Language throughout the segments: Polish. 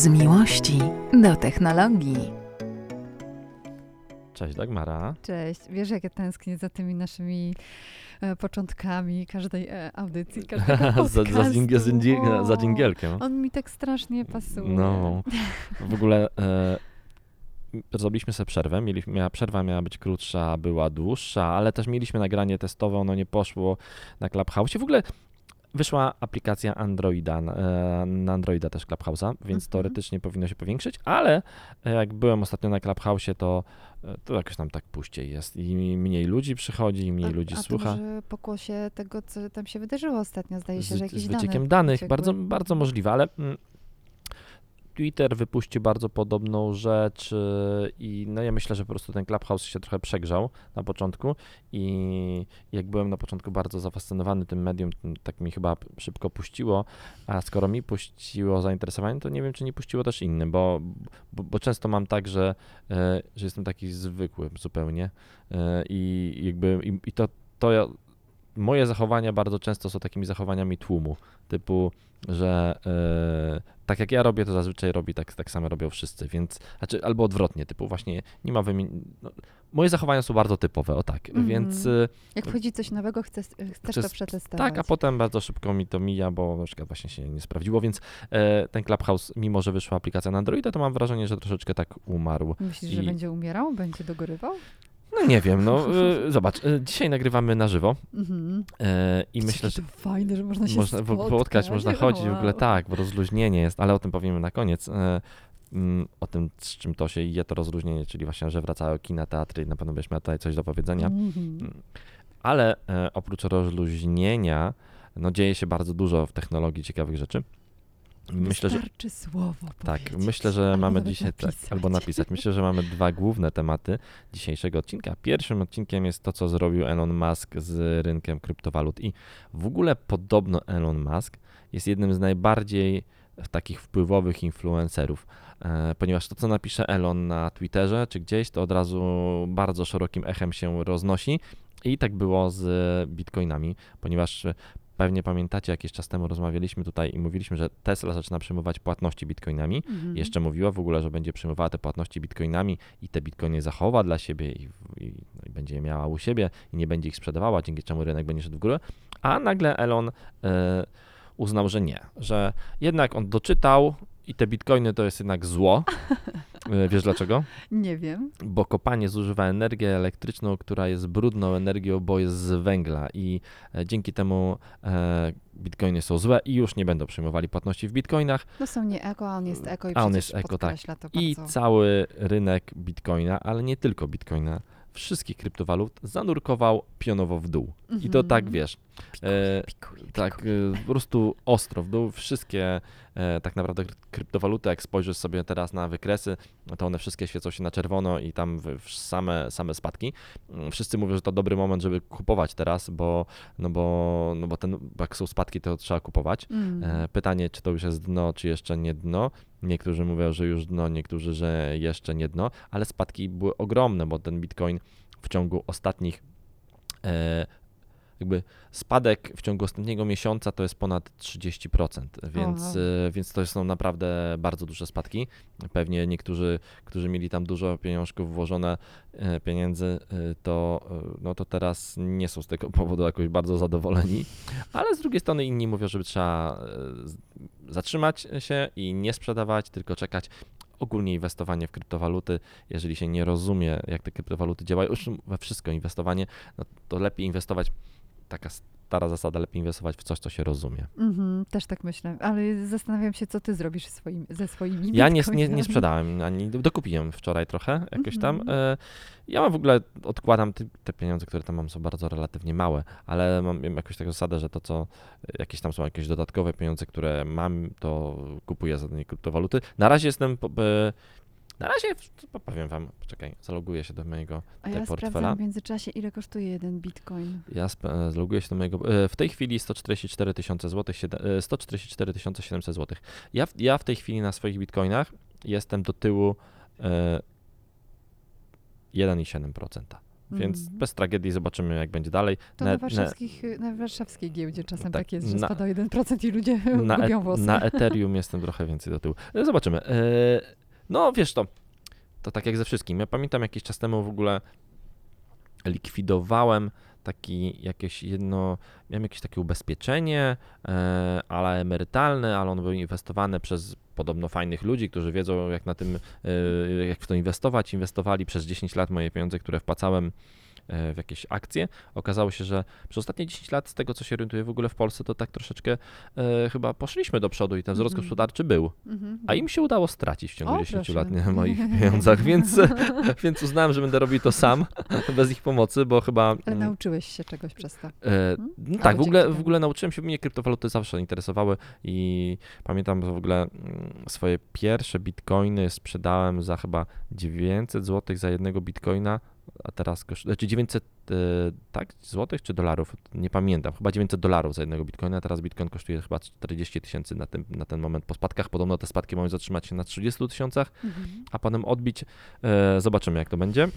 Z miłości do technologii. Cześć Dagmara. Cześć. Wiesz, jak ja tęsknię za tymi naszymi e, początkami każdej e, audycji, każdego za, za, dżing- za, dżing- za dżingielkiem. On mi tak strasznie pasuje. No, w ogóle e, zrobiliśmy sobie przerwę. Mieliśmy, miała, przerwa miała być krótsza, była dłuższa, ale też mieliśmy nagranie testowe, ono nie poszło na Clubhouse. W ogóle wyszła aplikacja Androida, e, na Androida też Clubhouse'a, więc Mhm. teoretycznie powinno się powiększyć, ale e, jak byłem ostatnio na Clubhouse'ie, to, e, to jakoś tam tak puściej jest i mniej ludzi przychodzi, i mniej a, ludzi a słucha. Może pokłosie tego, co tam się wydarzyło ostatnio, zdaje się, z, że jakieś z dane wyciekiem danych, bardzo, bardzo możliwe, ale mm, Twitter wypuścił bardzo podobną rzecz y, i no ja myślę, że po prostu ten Clubhouse się trochę przegrzał na początku i jak byłem na początku bardzo zafascynowany tym medium, tak mi chyba szybko puściło, a skoro mi puściło zainteresowanie, to nie wiem, czy nie puściło też innym, bo, bo, bo często mam tak, że, e, że jestem taki zwykły zupełnie e, i jakby i, i to, to moje zachowania bardzo często są takimi zachowaniami tłumu, typu, że e, tak jak ja robię, to zazwyczaj robi tak, tak samo robią wszyscy, więc, znaczy, albo odwrotnie, typu właśnie nie ma wymi- no, moje zachowania są bardzo typowe, o tak, Mhm. więc e, Jak wchodzi coś nowego, chcesz, chcesz Chcę to przetestować. tak, a potem bardzo szybko mi to mija, bo na przykład właśnie się nie sprawdziło, więc e, ten Clubhouse, mimo że wyszła aplikacja na Androida, to mam wrażenie, że troszeczkę tak umarł. Myślisz, że i- będzie umierał? Będzie dogorywał? No nie wiem, no e, zobacz, e, dzisiaj nagrywamy na żywo Mhm. e, i myślę, że fajne, że można się można spotkać. spotkać, można chodzić, w ogóle Wow. tak, bo rozluźnienie jest, ale o tym powiemy na koniec. Mm, o tym, z czym to się je to rozluźnienie, czyli właśnie, że wracają kina, teatry i na pewno będziesz miał tutaj coś do powiedzenia. Mhm. Ale e, oprócz rozluźnienia, no dzieje się bardzo dużo w technologii ciekawych rzeczy. Myślę, że Wystarczy słowo tak, powiedzieć, myślę, że albo mamy dzisiaj tak, napisać. albo napisać. Myślę, że mamy dwa główne tematy dzisiejszego odcinka. Pierwszym odcinkiem jest to, co zrobił Elon Musk z rynkiem kryptowalut. I w ogóle podobno Elon Musk jest jednym z najbardziej takich wpływowych influencerów, e, ponieważ to, co napisze Elon na Twitterze czy gdzieś, to od razu bardzo szerokim echem się roznosi. I tak było z bitcoinami, ponieważ pewnie pamiętacie, jakiś czas temu rozmawialiśmy tutaj i mówiliśmy, że Tesla zaczyna przyjmować płatności bitcoinami. Mhm. Jeszcze mówiła w ogóle, że będzie przyjmowała te płatności bitcoinami i te bitcoiny zachowa dla siebie i, i, no i będzie je miała u siebie i nie będzie ich sprzedawała, dzięki czemu rynek będzie szedł w górę. A nagle Elon e, uznał, że nie, że jednak on doczytał i te bitcoiny to jest jednak zło. E, Wiesz dlaczego? Nie wiem. Bo kopanie zużywa energię elektryczną, która jest brudną energią, bo jest z węgla i e, dzięki temu e, bitcoiny są złe i już nie będą przyjmowali płatności w bitcoinach. No są nie eko, a on jest eko i A on jest eko, tak. I cały rynek bitcoina, ale nie tylko bitcoina, wszystkich kryptowalut zanurkował pionowo w dół. I to Mhm. tak wiesz, e, Pikuj, tak pikuj. e, po prostu ostro w dół. Wszystkie e, tak naprawdę kry- kryptowaluty, jak spojrzysz sobie teraz na wykresy, to one wszystkie świecą się na czerwono i tam same, same spadki. Mm, Wszyscy mówią, że to dobry moment, żeby kupować teraz, bo, no bo, no bo ten, jak są spadki, to trzeba kupować. Mm. E, Pytanie, czy to już jest dno, czy jeszcze nie dno. Niektórzy mówią, że już dno, niektórzy, że jeszcze nie dno, ale spadki były ogromne, bo ten bitcoin w ciągu ostatnich e, jakby spadek w ciągu ostatniego miesiąca to jest ponad 30%, więc, e, więc to są naprawdę bardzo duże spadki. Pewnie niektórzy, którzy mieli tam dużo pieniążków włożone, e, pieniędzy, e, to, no to teraz nie są z tego powodu jakoś bardzo zadowoleni, ale z drugiej strony inni mówią, że trzeba zatrzymać się i nie sprzedawać, tylko czekać. Ogólnie inwestowanie w kryptowaluty, jeżeli się nie rozumie, jak te kryptowaluty działają, już we wszystko inwestowanie, no to lepiej inwestować, taka stara zasada, lepiej inwestować w coś, co się rozumie. Mhm, też tak myślę, ale zastanawiam się, co ty zrobisz swoim, ze swoimi Ja nie, nie, nie sprzedałem, ani dokupiłem wczoraj trochę, jakoś tam. Mhm. E, Ja mam w ogóle, odkładam te, pieniądze, które tam mam, są bardzo relatywnie małe, ale mam jakąś taką zasadę, że to, co jakieś tam są jakieś dodatkowe pieniądze, które mam, to kupuję za nie kryptowaluty. Na razie jestem, e, na razie, powiem wam, czekaj, zaloguję się do mojego A ja portfela. sprawdzam w międzyczasie, ile kosztuje jeden bitcoin. Ja e, zloguję się do mojego. e, W tej chwili 144 tysiące złotych, siede- e, 144 700 złotych. Ja, w- ja w tej chwili na swoich bitcoinach jestem do tyłu e, 1,7%. więc Mm. bez tragedii zobaczymy, jak będzie dalej. To Na- na, warszawskich, na warszawskiej giełdzie czasem Tak, tak, jest, że na- spada 1% i ludzie na, gubią e- włosy. na Ethereum jestem trochę więcej do tyłu. E, Zobaczymy. E, No wiesz to, to tak jak ze wszystkim. Ja pamiętam jakiś czas temu w ogóle likwidowałem taki jakieś jedno, miałem jakieś takie ubezpieczenie, e, ale emerytalne, ale ono było inwestowane przez podobno fajnych ludzi, którzy wiedzą jak na tym, e, jak w to inwestować. Inwestowali przez 10 lat moje pieniądze, które wpłacałem w jakieś akcje. Okazało się, że przez ostatnie 10 lat, z tego co się orientuję w ogóle w Polsce, to tak troszeczkę e, chyba poszliśmy do przodu i ten wzrost Mhm. gospodarczy był. Mhm. A im się udało stracić w ciągu O, 10 proszę. lat na moich pieniądzach, więc, więc uznałem, że będę robił to sam, bez ich pomocy, bo chyba... Ale mm, nauczyłeś się czegoś przez to. E, Hmm? no tak, w ogóle, w ogóle nauczyłem się, mnie kryptowaluty zawsze interesowały i pamiętam, że w ogóle mm, swoje pierwsze bitcoiny sprzedałem za chyba 900 zł za jednego bitcoina, a teraz kosztuje, czy 900, e, tak, złotych czy dolarów, nie pamiętam, chyba 900 dolarów za jednego bitcoina, a teraz bitcoin kosztuje chyba 40 tysięcy na, tym, na ten moment po spadkach, podobno te spadki mają zatrzymać się na 30 tysiącach, Mhm. a potem odbić. E, zobaczymy, jak to będzie.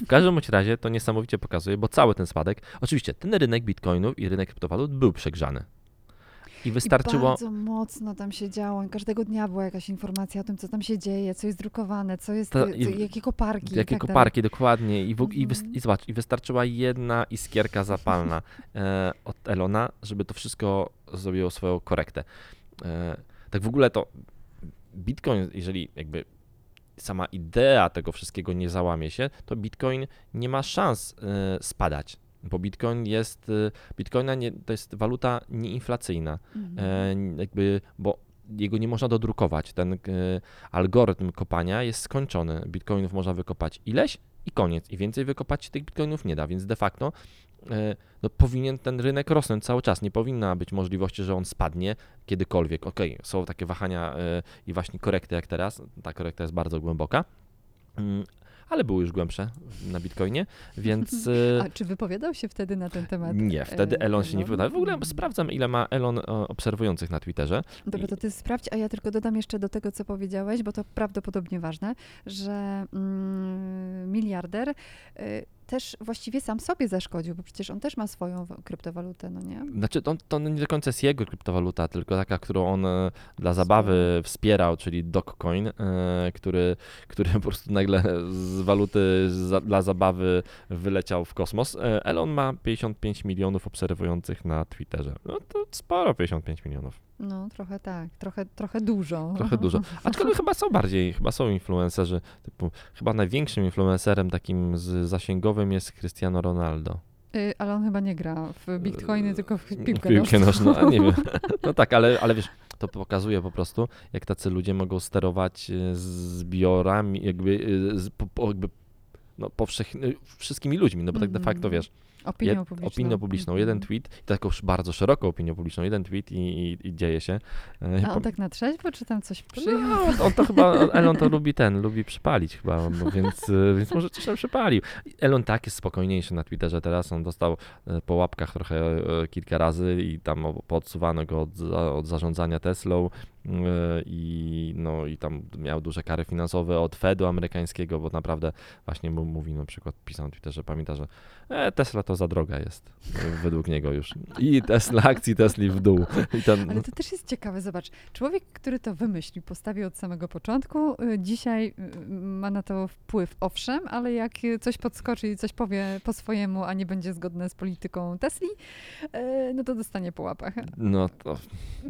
W każdym bądź razie to niesamowicie pokazuje, bo cały ten spadek, oczywiście ten rynek bitcoinów i rynek kryptowalut był przegrzany. I I wystarczyło. bardzo mocno tam się działo. i Każdego dnia była jakaś informacja o tym, co tam się dzieje, co jest drukowane, co jest, To co, i- jakie koparki. i Jakie tak dalej. koparki, dokładnie. I, w, i, wys, Mhm. I zobacz, i wystarczyła jedna iskierka zapalna e, od Elona, żeby to wszystko zrobiło swoją korektę. E, tak w ogóle to Bitcoin, jeżeli jakby sama idea tego wszystkiego nie załamie się, to Bitcoin nie ma szans e, spadać. Bo Bitcoin jest, e, Bitcoina nie, to jest waluta nieinflacyjna. Mhm. E, jakby, bo jego nie można dodrukować. Ten e, algorytm kopania jest skończony. Bitcoinów można wykopać ileś i koniec. I więcej wykopać się tych bitcoinów nie da, więc de facto e, no, powinien ten rynek rosnąć cały czas. Nie powinna być możliwości, że on spadnie kiedykolwiek. Okej, są takie wahania e, i właśnie korekty jak teraz. Ta korekta jest bardzo głęboka. Ale były już głębsze na Bitcoinie, więc. e, A czy wypowiadał się wtedy na ten temat? nie, wtedy e, Elon się nie Elon? wypowiadał. W ogóle sprawdzam, ile ma Elon e, obserwujących na Twitterze. Dobra, to ty sprawdź, a ja tylko dodam jeszcze do tego, co powiedziałeś, bo to prawdopodobnie ważne, że mm, miliarder y, też właściwie sam sobie zaszkodził, bo przecież on też ma swoją kryptowalutę, no nie? Znaczy, to, to nie do końca jest jego kryptowaluta, tylko taka, którą on e, dla zabawy wspierał, czyli Dogecoin, e, który, który po prostu nagle z waluty za, dla zabawy wyleciał w kosmos. E, Elon ma 55 milionów obserwujących na Twitterze. No to sporo, 55 milionów. No, trochę tak, trochę, trochę dużo. Trochę dużo. Aczkolwiek chyba są bardziej, chyba są influencerzy, typu, chyba największym influencerem takim z zasięgowym jest Cristiano Ronaldo. Y, ale on chyba nie gra w bitcoiny, tylko w piłkę, Piłkę nożną. a nie wiem. No tak, ale, ale wiesz, to pokazuje po prostu, jak tacy ludzie mogą sterować e, zbiorami, jakby, jakby no, powszechny, wszystkimi ludźmi, no bo tak de facto, Mhm. wiesz, Opinią publiczną. opinią publiczną, Mhm. jeden tweet, i taką już bardzo szeroką opinią publiczną, jeden tweet i, i, i dzieje się. E, A on tak na trzeźwo, czy tam coś przyjął? no, on, to chyba, Elon to lubi ten, lubi przypalić chyba, no, więc, y, więc może coś tam przypalił. Elon tak jest spokojniejszy na Twitterze teraz, on dostał y, po łapkach trochę kilka razy i tam podsuwano go od, od zarządzania Teslą i no i tam miał duże kary finansowe od Fedu amerykańskiego, bo naprawdę właśnie mu mówi na przykład, pisał na Twitterze, pamięta, że e, Tesla to za droga jest, według niego już. I Tesla, akcji Tesli w dół. Ten, Ale to też jest ciekawe, zobacz, człowiek, który to wymyślił, postawił od samego początku, y, dzisiaj y, ma na to wpływ, owszem, ale jak coś podskoczy i coś powie po swojemu, a nie będzie zgodne z polityką Tesli, no to dostanie po łapach. no to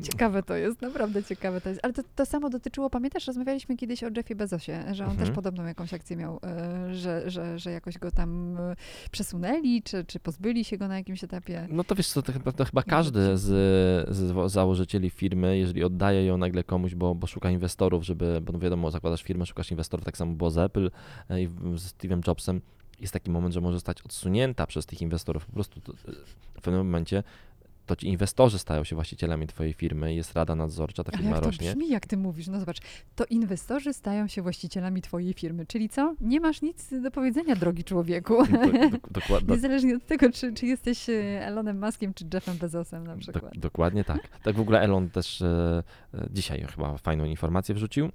Ciekawe to jest, naprawdę ciekawe to jest. Ale to, to samo dotyczyło, pamiętasz, rozmawialiśmy kiedyś o Jeffie Bezosie, że on Mhm. też podobną jakąś akcję miał, y, że, że, że jakoś go tam y, przesunęli, czy, czy pozbyli się go na jakimś etapie. No to wiesz co, to chyba, to chyba każdy z, z założycieli firmy, jeżeli oddaje ją nagle komuś, bo, bo szuka inwestorów, żeby, bo no wiadomo, zakładasz firmę, szukasz inwestorów, tak samo było z Apple e, i z Steve'em Jobsem, jest taki moment, że może zostać odsunięta przez tych inwestorów. Po prostu e, w pewnym momencie to ci inwestorzy stają się właścicielami twojej firmy, jest rada nadzorcza, ta Ale firma jak to rośnie. brzmi, jak ty mówisz? No zobacz, to inwestorzy stają się właścicielami twojej firmy, czyli co? Nie masz nic do powiedzenia, drogi człowieku. Do, do, dokładnie, Niezależnie od tego, czy, czy jesteś e, Elonem Muskiem, czy Jeffem Bezosem na przykład. Dok- dokładnie tak. Tak w ogóle Elon też e, e, dzisiaj chyba fajną informację wrzucił,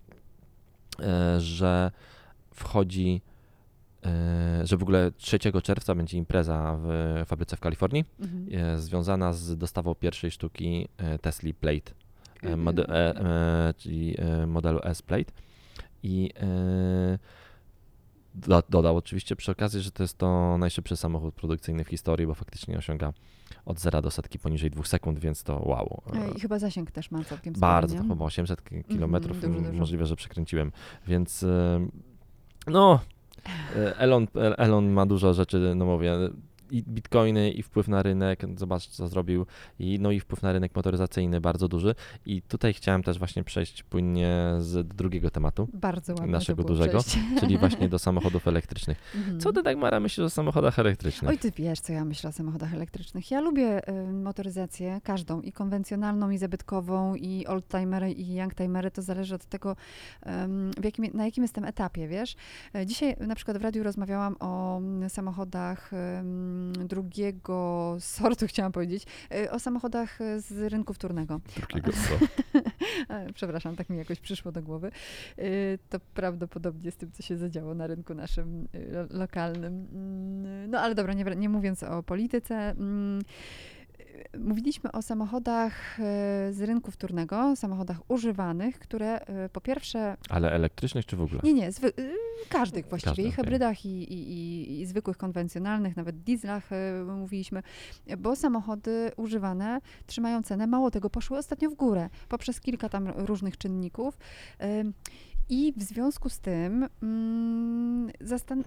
e, że wchodzi że w ogóle 3 czerwca będzie impreza w fabryce w Kalifornii, Mhm. e, związana z dostawą pierwszej sztuki e, Tesla Plate, e, Mhm. mode, e, e, czyli e, modelu S Plate. I e, do, dodał oczywiście przy okazji, że to jest to najszybszy samochód produkcyjny w historii, bo faktycznie osiąga od zera do setki poniżej 2 sekund, więc to wow. E, I chyba zasięg też ma całkiem spory, Bardzo, chyba 800 k- kilometrów, dużo. możliwe, że przekręciłem, więc e, no, e, Elon, Elon ma dużo rzeczy, no mówię, i bitcoiny, i wpływ na rynek, zobacz co zrobił, i, no i wpływ na rynek motoryzacyjny bardzo duży i tutaj chciałem też właśnie przejść płynnie z drugiego tematu, Bardzo naszego dużego, przejście. czyli właśnie do samochodów elektrycznych. Mhm. Co ty tak, Mara, myślisz o samochodach elektrycznych? Oj, ty wiesz, co ja myślę o samochodach elektrycznych. Ja lubię y, motoryzację, każdą, i konwencjonalną, i zabytkową, i oldtimery, i youngtimery. To zależy od tego, w jakim, na jakim jestem etapie, wiesz. E, Dzisiaj na przykład w radiu rozmawiałam o mm, samochodach em, drugiego sortu, chciałam powiedzieć, e, o samochodach e, z rynku wtórnego. Drugiego co? E, Przepraszam, tak mi jakoś przyszło do głowy. Y, To prawdopodobnie z tym, co się zadziało na rynku naszym lo- lokalnym. Mm, No ale dobra, nie, nie mówiąc o polityce. Mówiliśmy o samochodach y, z rynku wtórnego, samochodach używanych, które y, po pierwsze Ale elektrycznych czy w ogóle? nie, nie, zwy, y, każdych właściwie, Każdy, i hybrydach, i, i, i, i zwykłych, konwencjonalnych, nawet dieslach y, mówiliśmy, bo samochody używane trzymają cenę, mało tego, poszły ostatnio w górę, poprzez kilka tam różnych czynników. I w związku z tym mm,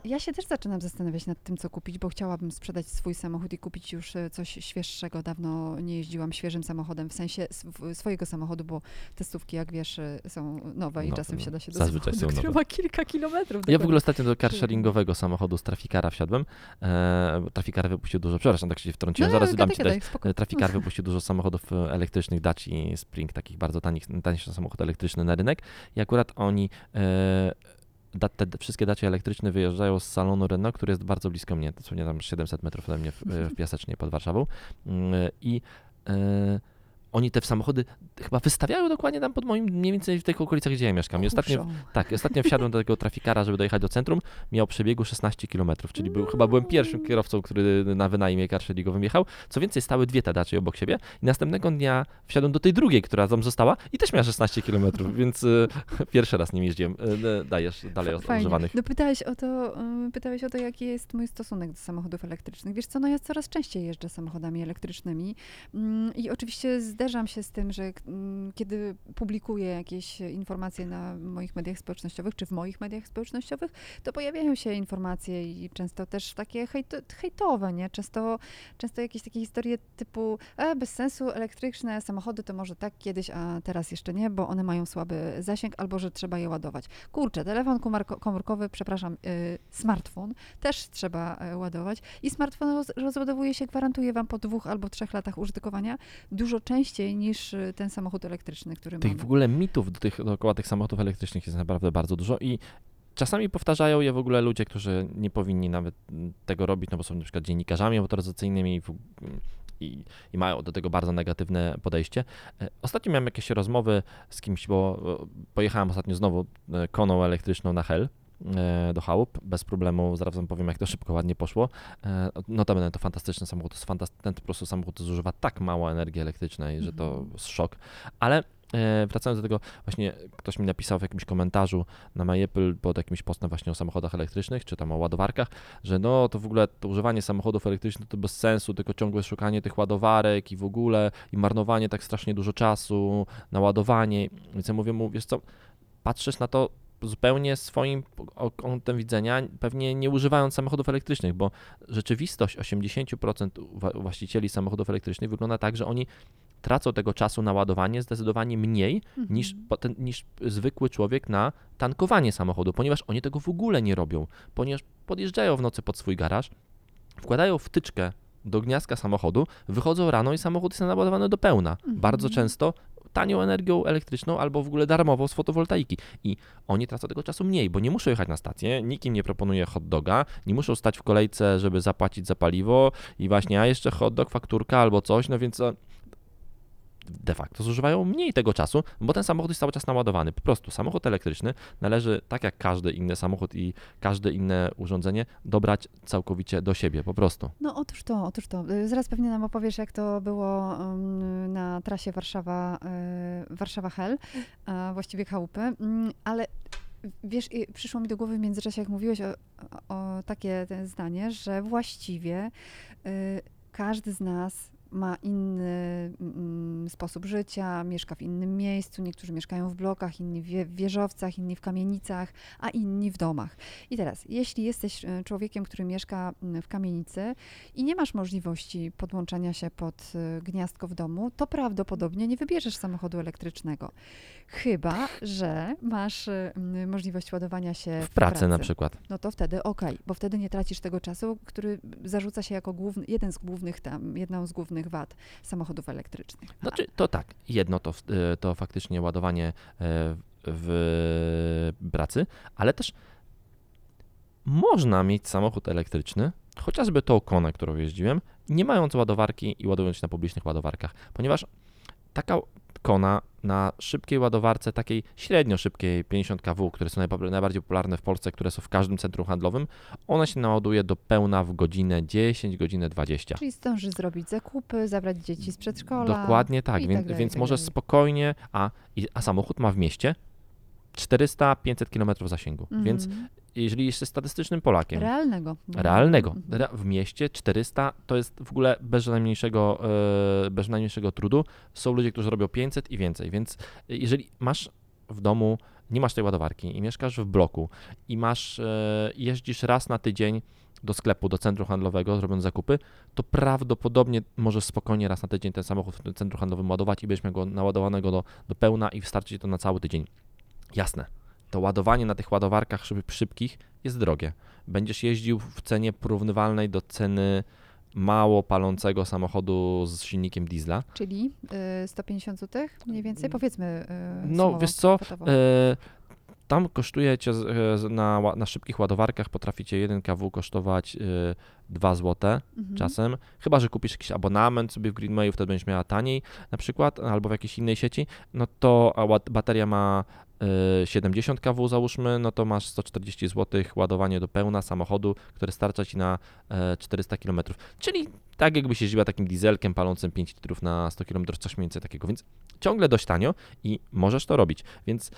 ja się też zaczynam zastanawiać nad tym, co kupić, bo chciałabym sprzedać swój samochód i kupić już e, coś świeższego. Dawno nie jeździłam świeżym samochodem, w sensie sw- swojego samochodu, bo testówki, jak wiesz, e, są nowe i No, czasem no, wsiada się do zazwyczaj samochodu, są nowe. ma kilka kilometrów. Ja w ogóle ostatnio do carsharingowego samochodu z Trafikara wsiadłem. E, Trafikar wypuścił dużo, przepraszam, tak się wtrąciłem, No, zaraz gadaj, dam ci gadaj, dać. E, Trafikar wypuścił dużo samochodów elektrycznych, Daci Spring, takich bardzo tanich, tańszy samochód elektryczny na rynek i akurat oni e, da, te te wszystkie dacie elektryczne wyjeżdżają z salonu Renault, który jest bardzo blisko mnie, to nie tam 700 metrów ode mnie w, w Piasecznie pod Warszawą. Mm, i e, oni te samochody chyba wystawiają dokładnie tam pod moim, mniej więcej w tych okolicach, gdzie ja mieszkam. I ostatnio, tak, ostatnio wsiadłem do tego trafikara, żeby dojechać do centrum. Miał przebiegu 16 km, czyli był, chyba byłem pierwszym kierowcą, który na wynajmie carsharingowym jechał. Co więcej, stały dwie te dacie obok siebie i następnego dnia wsiadłem do tej drugiej, która tam została i też miała 16 km, więc y, pierwszy raz nim jeździłem. Y, dajesz dalej Fajnie. używanych. No pytałeś o to, y, pytałeś o to, jaki jest mój stosunek do samochodów elektrycznych. Wiesz co, no ja coraz częściej jeżdżę samochodami elektrycznymi mm, i oczywiście zderzam się z tym, że mm, kiedy publikuję jakieś informacje na moich mediach społecznościowych, czy w moich mediach społecznościowych, to pojawiają się informacje i często też takie hejto, hejtowe, nie? Często, często jakieś takie historie typu e, bez sensu, elektryczne samochody to może tak kiedyś, a teraz jeszcze nie, bo one mają słaby zasięg albo, że trzeba je ładować. Kurczę, telefon komórkowy, przepraszam, y, smartfon też trzeba y, ładować i smartfon roz, rozładowuje się, gwarantuję wam, po dwóch albo trzech latach użytkowania dużo częściej niż y, ten samochód elektryczny, który Tych mamy. w ogóle mitów do tych, dookoła tych samochodów elektrycznych jest naprawdę bardzo dużo i czasami powtarzają je w ogóle ludzie, którzy nie powinni nawet mm, tego robić, no bo są na przykład dziennikarzami motoryzacyjnymi i, w- i, i mają do tego bardzo negatywne podejście. E, Ostatnio miałem jakieś rozmowy z kimś, bo pojechałem ostatnio znowu e, koną elektryczną na Hel do chałup, bez problemu, zaraz wam powiem jak to szybko, ładnie poszło. E, Notabene to fantastyczny samochód, to fantastyczny, ten po prostu samochód zużywa tak mało energii elektrycznej, że to Mhm. jest szok, ale e, wracając do tego, właśnie ktoś mi napisał w jakimś komentarzu na MyApple pod jakimś postem właśnie o samochodach elektrycznych, czy tam o ładowarkach, że no to w ogóle to używanie samochodów elektrycznych to bez sensu, tylko ciągłe szukanie tych ładowarek i w ogóle i marnowanie tak strasznie dużo czasu na ładowanie. Więc ja mówię mu, wiesz co, patrzysz na to zupełnie swoim kątem widzenia, pewnie nie używając samochodów elektrycznych, bo rzeczywistość 80% wa- właścicieli samochodów elektrycznych wygląda tak, że oni tracą tego czasu na ładowanie zdecydowanie mniej Mhm. niż, niż zwykły człowiek na tankowanie samochodu, ponieważ oni tego w ogóle nie robią, ponieważ podjeżdżają w nocy pod swój garaż, wkładają wtyczkę do gniazdka samochodu, wychodzą rano i samochód jest naładowany do pełna. Mhm. Bardzo często tanią energią elektryczną albo w ogóle darmową z fotowoltaiki. I oni tracą tego czasu mniej, bo nie muszą jechać na stację, nikt im nie proponuje hot doga, nie muszą stać w kolejce, żeby zapłacić za paliwo i właśnie, a jeszcze hot dog, fakturka albo coś, no więc e, de facto zużywają mniej tego czasu, bo ten samochód jest cały czas naładowany. Po prostu samochód elektryczny należy, tak jak każdy inny samochód i każde inne urządzenie, dobrać całkowicie do siebie, po prostu. No otóż to, otóż to. Y, Zaraz pewnie nam opowiesz, jak to było na trasie Warszawa, y, Warszawa Hel, a właściwie chałupy, Mm, ale wiesz, i przyszło mi do głowy w międzyczasie, jak mówiłeś o, o takie zdanie, że właściwie y, każdy z nas ma inny mm, sposób życia, mieszka w innym miejscu, niektórzy mieszkają w blokach, inni w wie- w wieżowcach, inni w kamienicach, a inni w domach. I teraz, jeśli jesteś e, człowiekiem, który mieszka mm, w kamienicy i nie masz możliwości podłączania się pod e, gniazdko w domu, to prawdopodobnie nie wybierzesz samochodu elektrycznego. Chyba, że masz e, możliwość ładowania się w, W pracy na przykład. No to wtedy okej, bo wtedy nie tracisz tego czasu, który zarzuca się jako główny, jeden z głównych tam, jedną z głównych wad samochodów elektrycznych. Znaczy, to tak, jedno to, y, to faktycznie ładowanie e, w pracy, ale też można mieć samochód elektryczny, chociażby tą konę, którą jeździłem, nie mając ładowarki i ładując się na publicznych ładowarkach, ponieważ taka kona na szybkiej ładowarce, takiej średnio szybkiej 50 kW, które są najbardziej popularne w Polsce, które są w każdym centrum handlowym, ona się naładuje do pełna w godzinę 10, godzinę 20. Czyli zdążysz zrobić zakupy, zabrać dzieci z przedszkola. Dokładnie tak, więc, tak dalej, więc tak możesz dalej. spokojnie, a, i- a samochód ma w mieście 400-500 km zasięgu, więc Mhm. jeżeli jesteś statystycznym Polakiem, Realnego. realnego, Mhm. re- w mieście 400 to jest w ogóle bez najmniejszego, e, bez najmniejszego trudu. Są ludzie, którzy robią 500 i więcej, więc jeżeli masz w domu, nie masz tej ładowarki i mieszkasz w bloku i masz, e, jeździsz raz na tydzień do sklepu, do centrum handlowego, robiąc zakupy, to prawdopodobnie możesz spokojnie raz na tydzień ten samochód w tym centrum handlowym ładować i będziesz miał go naładowanego do, do pełna i wystarczy ci to na cały tydzień. Jasne, to ładowanie na tych ładowarkach szyb, szybkich jest drogie. Będziesz jeździł w cenie porównywalnej do ceny mało palącego samochodu z silnikiem diesla. Czyli y, 150 zł mniej więcej? Powiedzmy. Y, No, sumowo, wiesz co, kwotowo. E, tam kosztuje cię z, e, z- na, na szybkich ładowarkach potraficie 1 kW kosztować e, 2 zł Mhm. czasem, chyba że kupisz jakiś abonament sobie w Greenwayu, wtedy będziesz miała taniej na przykład, albo w jakiejś innej sieci, no to bateria ma e, 70 kW załóżmy, no to masz 140 zł ładowanie do pełna samochodu, które starcza ci na e, 400 km. Czyli tak jakbyś jeździła takim dieselkiem palącym 5 litrów na 100 km, coś mniej więcej takiego, więc ciągle dość tanio i możesz to robić, więc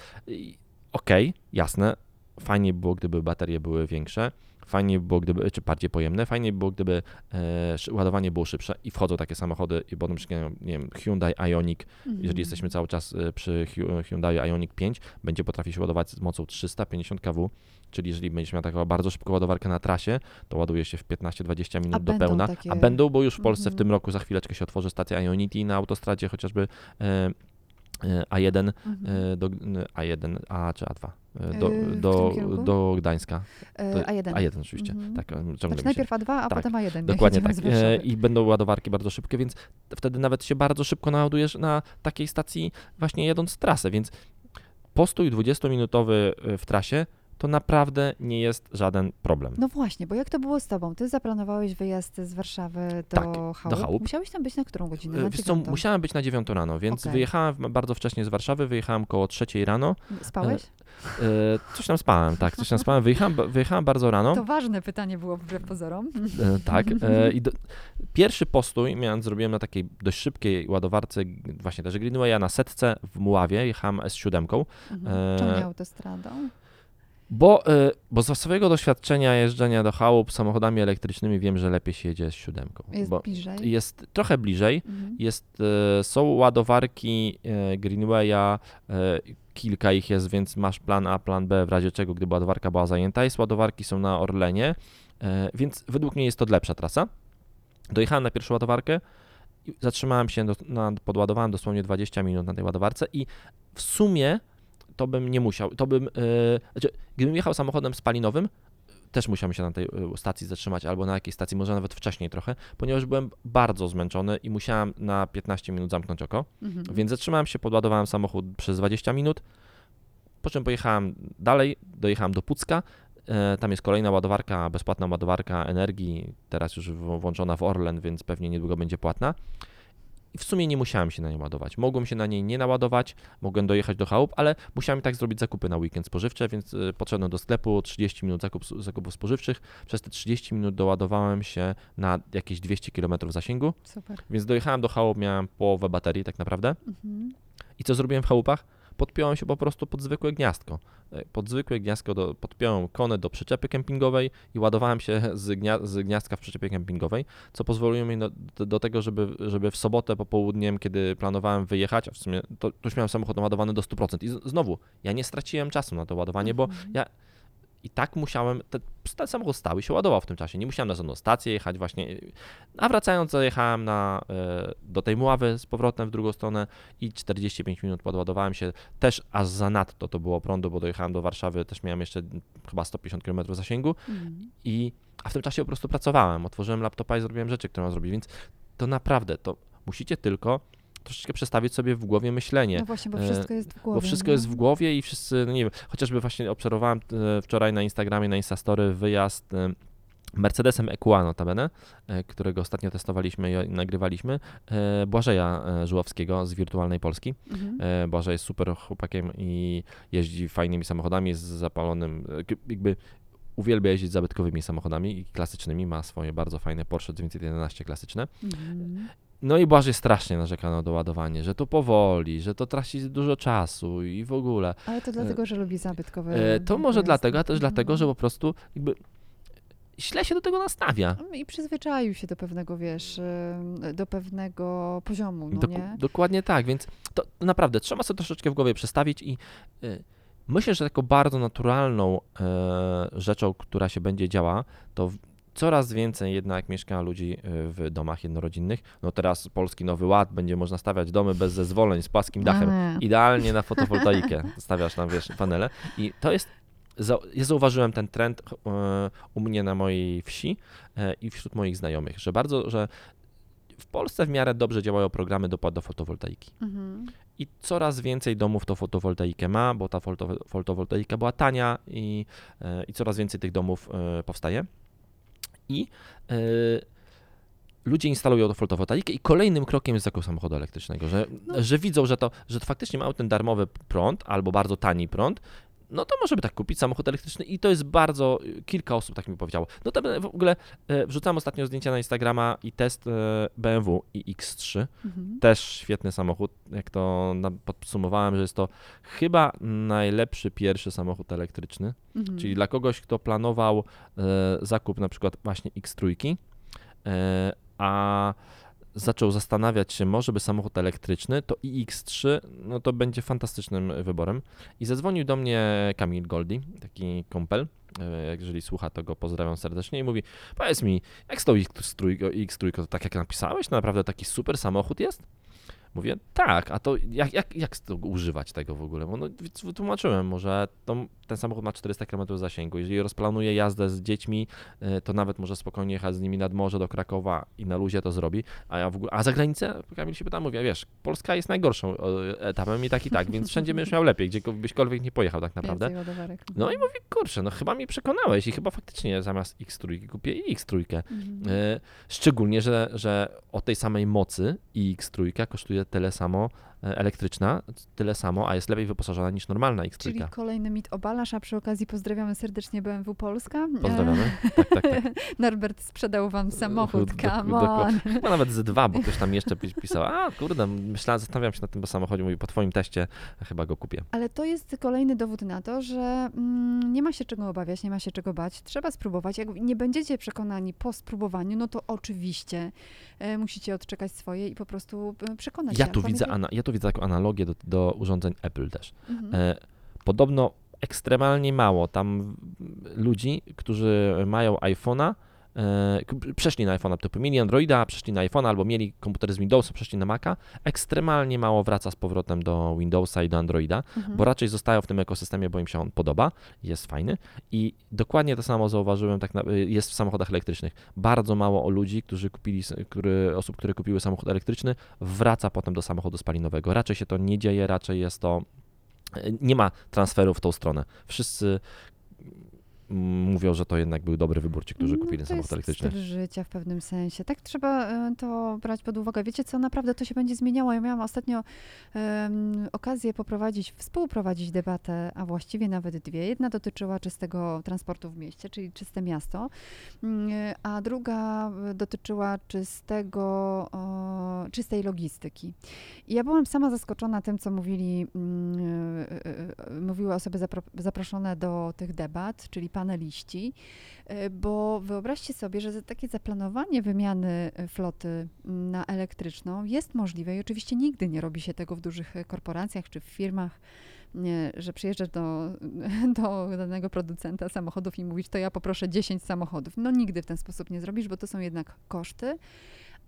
okej, jasne, fajnie by było, gdyby baterie były większe, fajnie by było, gdyby, czy bardziej pojemne, fajnie by było, gdyby e, ładowanie było szybsze i wchodzą takie samochody, i potem nie wiem, Hyundai Ioniq, Mhm. jeżeli jesteśmy cały czas e, przy Hy- Hyundai Ioniq 5, będzie potrafił się ładować z mocą 350 kW, czyli jeżeli będziesz miał taką bardzo szybką ładowarkę na trasie, to ładuje się w 15-20 minut do będą pełna, takie- a będą, bo już w Polsce w Mhm. tym roku za chwileczkę się otworzy stacja Ionity na autostradzie chociażby e, A1 Mhm. e, do A1, A czy A2 e, do, do, do Gdańska. To- A1. A1 oczywiście, Mhm. tak, e, Znaczy najpierw A2, a tak, potem A1. jak Dokładnie tak. E, I będą ładowarki bardzo szybkie, więc wtedy nawet się bardzo szybko naładujesz na takiej stacji właśnie jadąc trasę, więc postój 20-minutowy e, w trasie to naprawdę nie jest żaden problem. No właśnie, bo jak to było z tobą? Ty zaplanowałeś wyjazd z Warszawy do Tak, Chałup. Chałup. Musiałeś tam być na którą godzinę? E, Na Wiesz co, musiałem być na 9 rano, więc Okej. wyjechałem bardzo wcześnie z Warszawy, wyjechałem koło 3 rano. Spałeś? E, coś tam spałem, tak, coś tam spałem. Wyjechałem, wyjechałem bardzo rano. To ważne pytanie było wbrew pozorom. E, tak. E, I do, pierwszy postój miałem, zrobiłem na takiej dość szybkiej ładowarce, właśnie też Greenwaya na setce w Muławie, jechałem S7, Mhm. Czemu E, nie autostradą? Bo, e, bo ze swojego doświadczenia jeżdżenia do chałup samochodami elektrycznymi wiem, że lepiej się jedzie z siódemką. Jest bliżej. jest trochę bliżej, Mhm. jest, e, są ładowarki e, Greenwaya, kilka ich jest, więc masz plan A, plan B w razie czego, gdyby ładowarka była zajęta. Jest ładowarki są na Orlenie, więc według mnie jest to lepsza trasa. Dojechałem na pierwszą ładowarkę, zatrzymałem się, do, na, podładowałem dosłownie 20 minut na tej ładowarce i w sumie to bym nie musiał, to bym, e, znaczy, gdybym jechał samochodem spalinowym, też musiałem się na tej e, stacji zatrzymać albo na jakiejś stacji, może nawet wcześniej trochę, ponieważ byłem bardzo zmęczony i musiałem na 15 minut zamknąć oko. Mhm. Więc zatrzymałem się, podładowałem samochód przez 20 minut, po czym pojechałem dalej, dojechałem do Pucka. E, Tam jest kolejna ładowarka, bezpłatna ładowarka energii, teraz już włączona w Orlen, więc pewnie niedługo będzie płatna. I w sumie nie musiałem się na niej ładować. Mogłem się na niej nie naładować, mogłem dojechać do chałup, ale musiałem tak zrobić zakupy na weekend spożywcze, więc y, podszedłem do sklepu, 30 minut zakup, zakupów spożywczych. Przez te 30 minut doładowałem się na jakieś 200 km zasięgu, Super. więc dojechałem do chałup, miałem połowę baterii tak naprawdę. Mhm. I co zrobiłem w chałupach? Podpiąłem się po prostu pod zwykłe gniazdko. E, Pod zwykłe gniazdko do, podpiąłem konę do przyczepy kempingowej i ładowałem się z, gnia, z gniazdka w przyczepie kempingowej, co pozwoliło mi do, do, tego, żeby, żeby w sobotę popołudniem, kiedy planowałem wyjechać, a w sumie to, to już miałem samochód naładowany do 100%. I z, znowu, ja nie straciłem czasu na to ładowanie, bo Mhm. ja i tak musiałem, ten, samochód stał i się ładował w tym czasie. Nie musiałem na żadną stację jechać właśnie. A wracając zajechałem na, e, do tej Mławy z powrotem w drugą stronę i 45 minut podładowałem się. Też aż zanadto to było prądu, bo dojechałem do Warszawy, też miałem jeszcze chyba 150 km zasięgu Mhm. i a w tym czasie po prostu pracowałem. Otworzyłem laptopa i zrobiłem rzeczy, które mam zrobić, więc to naprawdę, to musicie tylko troszeczkę przestawić sobie w głowie myślenie. No właśnie, bo E, wszystko jest w głowie. Bo wszystko no. jest w głowie i wszyscy, no nie wiem, chociażby właśnie obserwowałem e, wczoraj na Instagramie, na Instastory wyjazd e, Mercedesem EQA notabene, którego ostatnio testowaliśmy i nagrywaliśmy, Błażeja Żuławskiego z Wirtualnej Polski. Mhm. Błażej jest super chłopakiem i jeździ fajnymi samochodami z zapalonym, jakby uwielbia jeździć zabytkowymi samochodami i klasycznymi, ma swoje bardzo fajne Porsche 911 klasyczne. Mhm. No i Błażej strasznie narzeka na doładowanie, że to powoli, że to traci dużo czasu i w ogóle. Ale to dlatego, że lubi zabytkowe. E, To może dlatego, a też Mhm. dlatego, że po prostu jakby źle się do tego nastawia. No I przyzwyczaił się do pewnego, wiesz, em, do pewnego poziomu, no Dok- nie? dokładnie tak, więc to naprawdę trzeba sobie troszeczkę w głowie przestawić i y, myślę, że taką bardzo naturalną e, rzeczą, która się będzie działa, to coraz więcej jednak mieszka ludzi y, w domach jednorodzinnych. No teraz Polski Nowy Ład, będzie można stawiać domy bez zezwoleń, z płaskim dachem. A, idealnie na fotowoltaikę stawiasz tam, wiesz, panele i to jest, ja zauważyłem ten trend e, u mnie na mojej wsi e, i wśród moich znajomych, że bardzo, że w Polsce w miarę dobrze działają programy dopłat do fotowoltaiki mhm. i coraz więcej domów to fotowoltaikę ma, bo ta fotowo- fotowoltaika była tania i, i coraz więcej tych domów powstaje i e, ludzie instalują tą fotowoltaikę i kolejnym krokiem jest zakup samochodu elektrycznego, że, No. że widzą, że to, że to faktycznie mają ten darmowy prąd albo bardzo tani prąd, no to może by tak kupić samochód elektryczny i to jest bardzo, kilka osób tak mi powiedziało. No to w ogóle e, wrzucałem ostatnio zdjęcia na Instagrama i test e, BMW i X3, Mhm. też świetny samochód, jak to podsumowałem, że jest to chyba najlepszy pierwszy samochód elektryczny, Mhm. czyli dla kogoś, kto planował zakup na przykład właśnie X3, e, a zaczął zastanawiać się, może by samochód elektryczny, to i X3, no to będzie fantastycznym wyborem. I zadzwonił do mnie Kamil Goldi, taki kumpel, e, jeżeli słucha, to go pozdrawiam serdecznie i mówi, powiedz mi, jak z tą X3, X3 to tak jak napisałeś, to naprawdę taki super samochód jest? Mówię, tak, a to jak, jak, jak używać tego w ogóle? Bo no, wytłumaczyłem mu, że to, ten samochód ma 400 km zasięgu. Jeżeli rozplanuje jazdę z dziećmi, y, to nawet może spokojnie jechać z nimi nad morze do Krakowa i na luzie to zrobi. A ja w ogóle, a za granicę, Kamil się pyta, mówię, wiesz, Polska jest najgorszą e, etapem i tak i tak, więc wszędzie będziesz miał lepiej, gdziekolwiek nie pojechał tak naprawdę. No i mówię, kurczę, no chyba mi przekonałeś i chyba faktycznie zamiast X3 kupię i X3. Mhm. E, Szczególnie, że, że o tej samej mocy i X3 kosztuje tyle samo e, elektryczna, tyle samo, a jest lepiej wyposażona niż normalna X3. Czyli kolejny mit obalasz, a przy okazji pozdrawiamy serdecznie BMW Polska. Pozdrawiamy. Tak, tak, tak. E, Norbert sprzedał wam samochód, Dok- come on. Chyba nawet z dwa, bo ktoś tam jeszcze pi- pisał, a kurde, myślałem, zastanawiam się nad tym samochodzie, mówi, po twoim teście chyba go kupię. Ale to jest kolejny dowód na to, że mm, nie ma się czego obawiać, nie ma się czego bać. Trzeba spróbować. Jak nie będziecie przekonani po spróbowaniu, no to oczywiście e, musicie odczekać swoje i po prostu e, przekonać Ja się. tu, Pamiętaj- widzę, ana- ja tu widzę taką analogię do, do urządzeń Apple też. Mhm. E, Podobno ekstremalnie mało tam ludzi, którzy mają iPhone'a, e, przeszli na iPhone'a, typu mieli Androida, przeszli na iPhone'a albo mieli komputer z Windowsa, przeszli na Maca, ekstremalnie mało wraca z powrotem do Windowsa i do Androida, Mhm. bo raczej zostają w tym ekosystemie, bo im się on podoba, jest fajny i dokładnie to samo zauważyłem tak na, jest w samochodach elektrycznych. Bardzo mało o ludzi, którzy kupili, który, osób, które kupiły samochód elektryczny, wraca potem do samochodu spalinowego. Raczej się to nie dzieje, raczej jest to nie ma transferu w tą stronę. Wszyscy mówią, że to jednak był dobry wybór ci, którzy No, kupili to samochód jest elektryczny. styl życia w pewnym sensie. Tak trzeba e, to brać pod uwagę. Wiecie co, naprawdę to się będzie zmieniało. Ja miałam ostatnio em, okazję poprowadzić, współprowadzić debatę, a właściwie nawet dwie. Jedna dotyczyła czystego transportu w mieście, czyli czyste miasto, Mm, a druga e, dotyczyła czystego, o, czystej logistyki. I ja byłam sama zaskoczona tym, co mówili, mm, e, mówiły osoby zapro, zaproszone do tych debat, czyli paneliści, e, bo wyobraźcie sobie, że takie zaplanowanie wymiany e, floty mm, na elektryczną jest możliwe i oczywiście nigdy nie robi się tego w dużych e, korporacjach czy w firmach, nie, że przyjeżdżasz do, do danego producenta samochodów i mówisz, to ja poproszę 10 samochodów. No nigdy w ten sposób nie zrobisz, bo to są jednak koszty.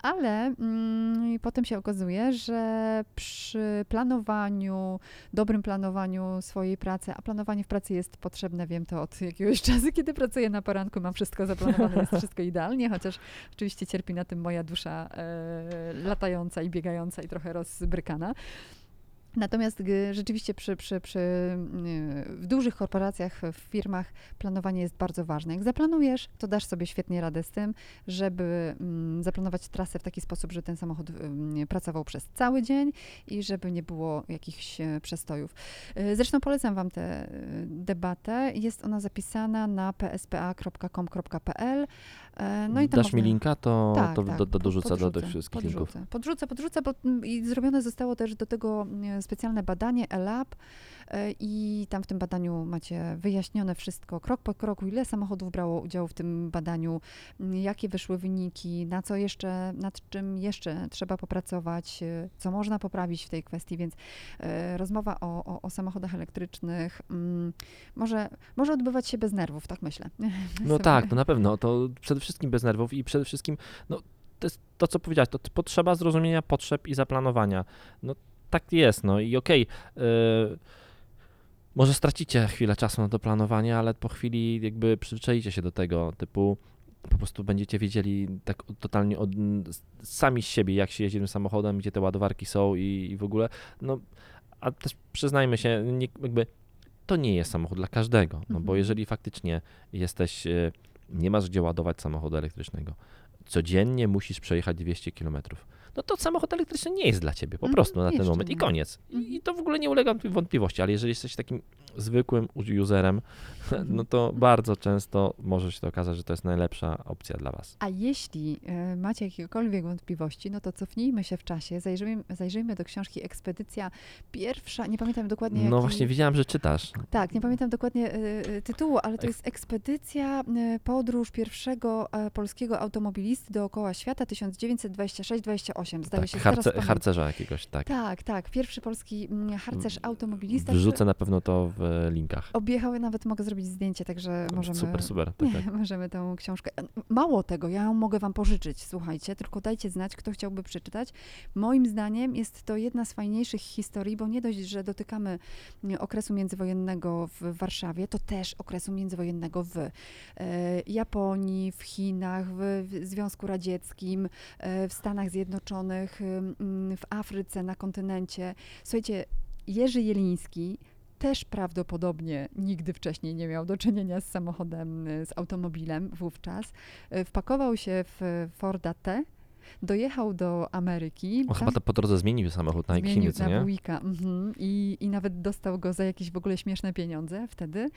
Ale mm, potem się okazuje, że przy planowaniu, dobrym planowaniu swojej pracy, a planowanie w pracy jest potrzebne, wiem to od jakiegoś czasu, kiedy pracuję na poranku, mam wszystko zaplanowane, jest wszystko idealnie, chociaż oczywiście cierpi na tym moja dusza e, latająca i biegająca i trochę rozbrykana. Natomiast g- rzeczywiście przy, przy, przy, y, w dużych korporacjach, w firmach planowanie jest bardzo ważne. Jak zaplanujesz, to dasz sobie świetnie radę z tym, żeby mm, zaplanować trasę w taki sposób, że ten samochód pracował przez cały dzień i żeby nie było jakichś e, przestojów. Y, Zresztą polecam Wam tę y, debatę. Jest ona zapisana na pspa.com.pl. E, No i Dasz mi linka, to, tak, to tak, do, do, dorzucę do tych podrzucę, wszystkich podrzucę, linków. Podrzucę, podrzucę, bo mm, i zrobione zostało też do tego mm, specjalne badanie ELAB e, i tam w tym badaniu macie wyjaśnione wszystko krok po kroku, ile samochodów brało udział w tym badaniu, mm, jakie wyszły wyniki, na co jeszcze, nad czym jeszcze trzeba popracować, e, co można poprawić w tej kwestii, więc rozmowa o, o, o samochodach elektrycznych może, może odbywać się bez nerwów, tak myślę. No tak, to na pewno. To przede wszystkim bez nerwów i przede wszystkim, no to jest to, co powiedziałeś, to potrzeba zrozumienia potrzeb i zaplanowania. No tak jest, no i okej. yy, może stracicie chwilę czasu na to planowanie, ale po chwili jakby przyzwyczaicie się do tego, typu po prostu będziecie wiedzieli tak totalnie od, sami z siebie, jak się jeździ tym samochodem, gdzie te ładowarki są i, i w ogóle, no a też przyznajmy się, nie, jakby to nie jest samochód dla każdego, no bo Mhm. jeżeli faktycznie jesteś, e, nie masz gdzie ładować samochodu elektrycznego, codziennie musisz przejechać 200 km, no to samochód elektryczny nie jest dla ciebie po Mhm, prostu na ten moment i nie. koniec. Mhm. I to w ogóle nie ulega wątpliwości, ale jeżeli jesteś takim zwykłym userem, no to bardzo często może się to okazać, że to jest najlepsza opcja dla was. A jeśli e, macie jakiekolwiek wątpliwości, no to cofnijmy się w czasie, zajrzyjmy, zajrzyjmy do książki Ekspedycja pierwsza, nie pamiętam dokładnie No jaki, właśnie widziałem, że czytasz. Tak, nie pamiętam dokładnie e, e, tytułu, ale to jest Ekspedycja, podróż pierwszego polskiego automobilisty dookoła świata 1926-28, zdaje Tak, się. harce, harcerza jakiegoś, tak. Tak, tak, pierwszy polski mm, harcerz automobilista. Wrzucę na pewno to w linkach. Objechały, nawet mogę zrobić zdjęcie, także możemy... Super, super. Tak, tak. Możemy tę książkę. Mało tego, ja ją mogę wam pożyczyć, słuchajcie, tylko dajcie znać, kto chciałby przeczytać. Moim zdaniem jest to jedna z fajniejszych historii, bo nie dość, że dotykamy mm, okresu międzywojennego w Warszawie, to też okresu międzywojennego w e, Japonii, w Chinach, w, Związku Radzieckim, e, w Stanach Zjednoczonych, mm, w Afryce, na kontynencie. Słuchajcie, Jerzy Jeliński też prawdopodobnie nigdy wcześniej nie miał do czynienia z samochodem, y, z automobilem wówczas. Y, Wpakował się w Forda T, dojechał do Ameryki. On chyba to po drodze zmienił samochód na jakiś inny, na nie? Buicka, mhm, i, i nawet dostał go za jakieś w ogóle śmieszne pieniądze wtedy.